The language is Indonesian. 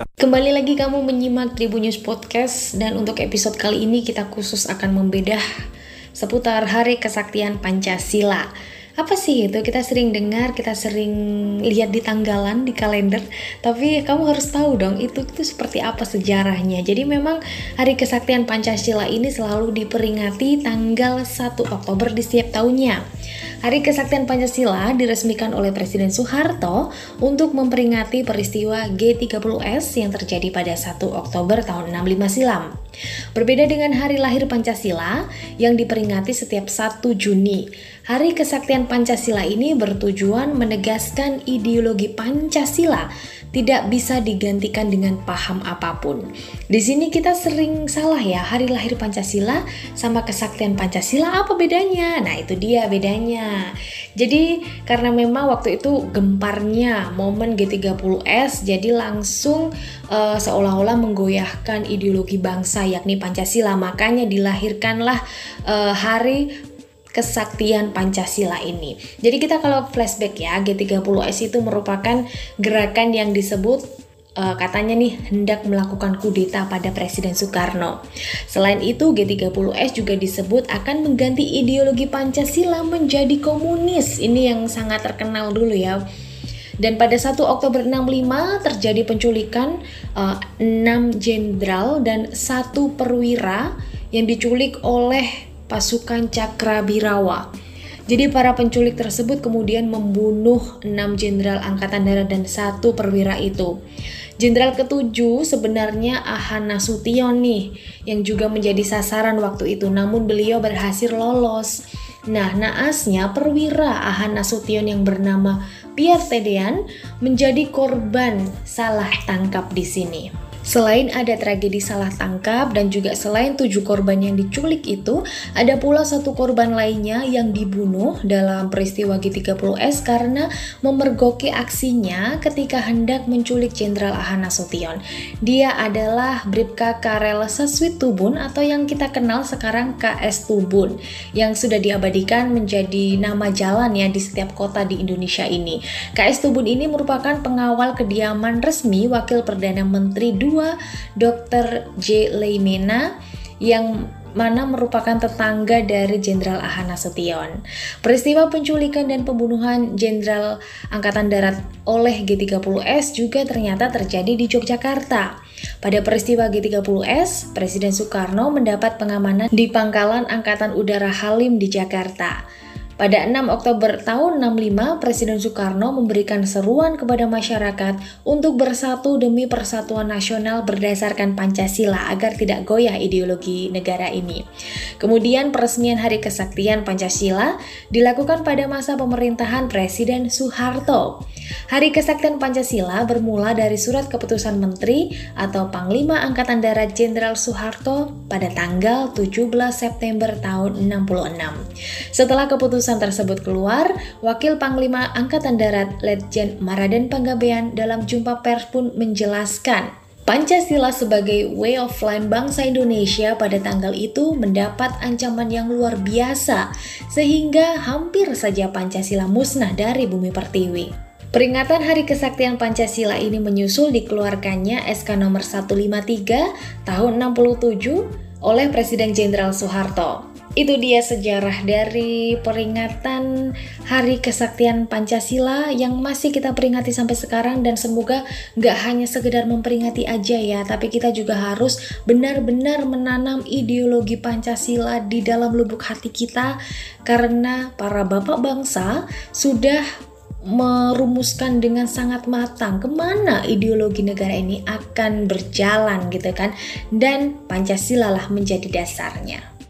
Kembali lagi kamu menyimak Tribunnews Podcast dan untuk episode kali ini kita khusus akan membedah seputar Hari Kesaktian Pancasila. Apa sih itu? Kita sering dengar, kita sering lihat di tanggalan, di kalender, tapi kamu harus tahu dong itu itu seperti apa sejarahnya. Jadi memang Hari Kesaktian Pancasila ini selalu diperingati tanggal 1 Oktober di setiap tahunnya. Hari Kesaktian Pancasila diresmikan oleh Presiden Soeharto untuk memperingati peristiwa G30S yang terjadi pada 1 Oktober tahun 65 silam. Berbeda dengan hari lahir Pancasila yang diperingati setiap 1 Juni, Hari Kesaktian Pancasila ini bertujuan menegaskan ideologi Pancasila tidak bisa digantikan dengan paham apa pun. Di sini kita sering salah ya, hari lahir Pancasila sama kesaktian Pancasila apa bedanya? Nah, itu dia bedanya. Jadi, karena memang waktu itu gemparnya momen G30S jadi langsung uh, seolah-olah menggoyahkan ideologi bangsa yakni Pancasila. Makanya dilahirkanlah uh, hari kesaktian Pancasila ini. Jadi kita kalau flashback ya, G30S itu merupakan gerakan yang disebut uh, katanya nih hendak melakukan kudeta pada Presiden Soekarno. Selain itu, G30S juga disebut akan mengganti ideologi Pancasila menjadi komunis. Ini yang sangat terkenal dulu ya. Dan pada 1 Oktober 65 terjadi penculikan uh, 6 jenderal dan satu perwira yang diculik oleh pasukan Cakrabirawa. Jadi para penculik tersebut kemudian membunuh enam jenderal angkatan darat dan satu perwira itu. Jenderal ketujuh sebenarnya Ahan Nasution nih yang juga menjadi sasaran waktu itu namun beliau berhasil lolos. Nah, naasnya perwira Ahan Nasution yang bernama Pierre Tedean menjadi korban salah tangkap di sini. Selain ada tragedi salah tangkap dan juga selain tujuh korban yang diculik itu, ada pula satu korban lainnya yang dibunuh dalam peristiwa G30S karena memergoki aksinya ketika hendak menculik Jenderal Ahana Sution. Dia adalah Bribka Karel Saswit Tubun atau yang kita kenal sekarang KS Tubun yang sudah diabadikan menjadi nama jalan ya di setiap kota di Indonesia ini. KS Tubun ini merupakan pengawal kediaman resmi Wakil Perdana Menteri Dr. J. Leimena yang mana merupakan tetangga dari Jenderal Ahana Sution. Peristiwa penculikan dan pembunuhan Jenderal Angkatan Darat oleh G30S juga ternyata terjadi di Yogyakarta. Pada peristiwa G30S, Presiden Soekarno mendapat pengamanan di Pangkalan Angkatan Udara Halim di Jakarta. Pada 6 Oktober tahun 65, Presiden Soekarno memberikan seruan kepada masyarakat untuk bersatu demi persatuan nasional berdasarkan Pancasila agar tidak goyah ideologi negara ini. Kemudian peresmian Hari Kesaktian Pancasila dilakukan pada masa pemerintahan Presiden Soeharto. Hari Kesaktian Pancasila bermula dari surat keputusan Menteri atau Panglima Angkatan Darat Jenderal Soeharto pada tanggal 17 September tahun 66. Setelah keputusan tersebut keluar, Wakil Panglima Angkatan Darat Letjen Maraden Panggabean dalam jumpa pers pun menjelaskan Pancasila sebagai way of life bangsa Indonesia pada tanggal itu mendapat ancaman yang luar biasa sehingga hampir saja Pancasila musnah dari bumi pertiwi. Peringatan Hari Kesaktian Pancasila ini menyusul dikeluarkannya SK nomor 153 tahun 67 oleh Presiden Jenderal Soeharto. Itu dia sejarah dari peringatan Hari Kesaktian Pancasila yang masih kita peringati sampai sekarang dan semoga nggak hanya sekedar memperingati aja ya, tapi kita juga harus benar-benar menanam ideologi Pancasila di dalam lubuk hati kita karena para bapak bangsa sudah merumuskan dengan sangat matang ke mana ideologi negara ini akan berjalan gitu kan dan Pancasila lah menjadi dasarnya.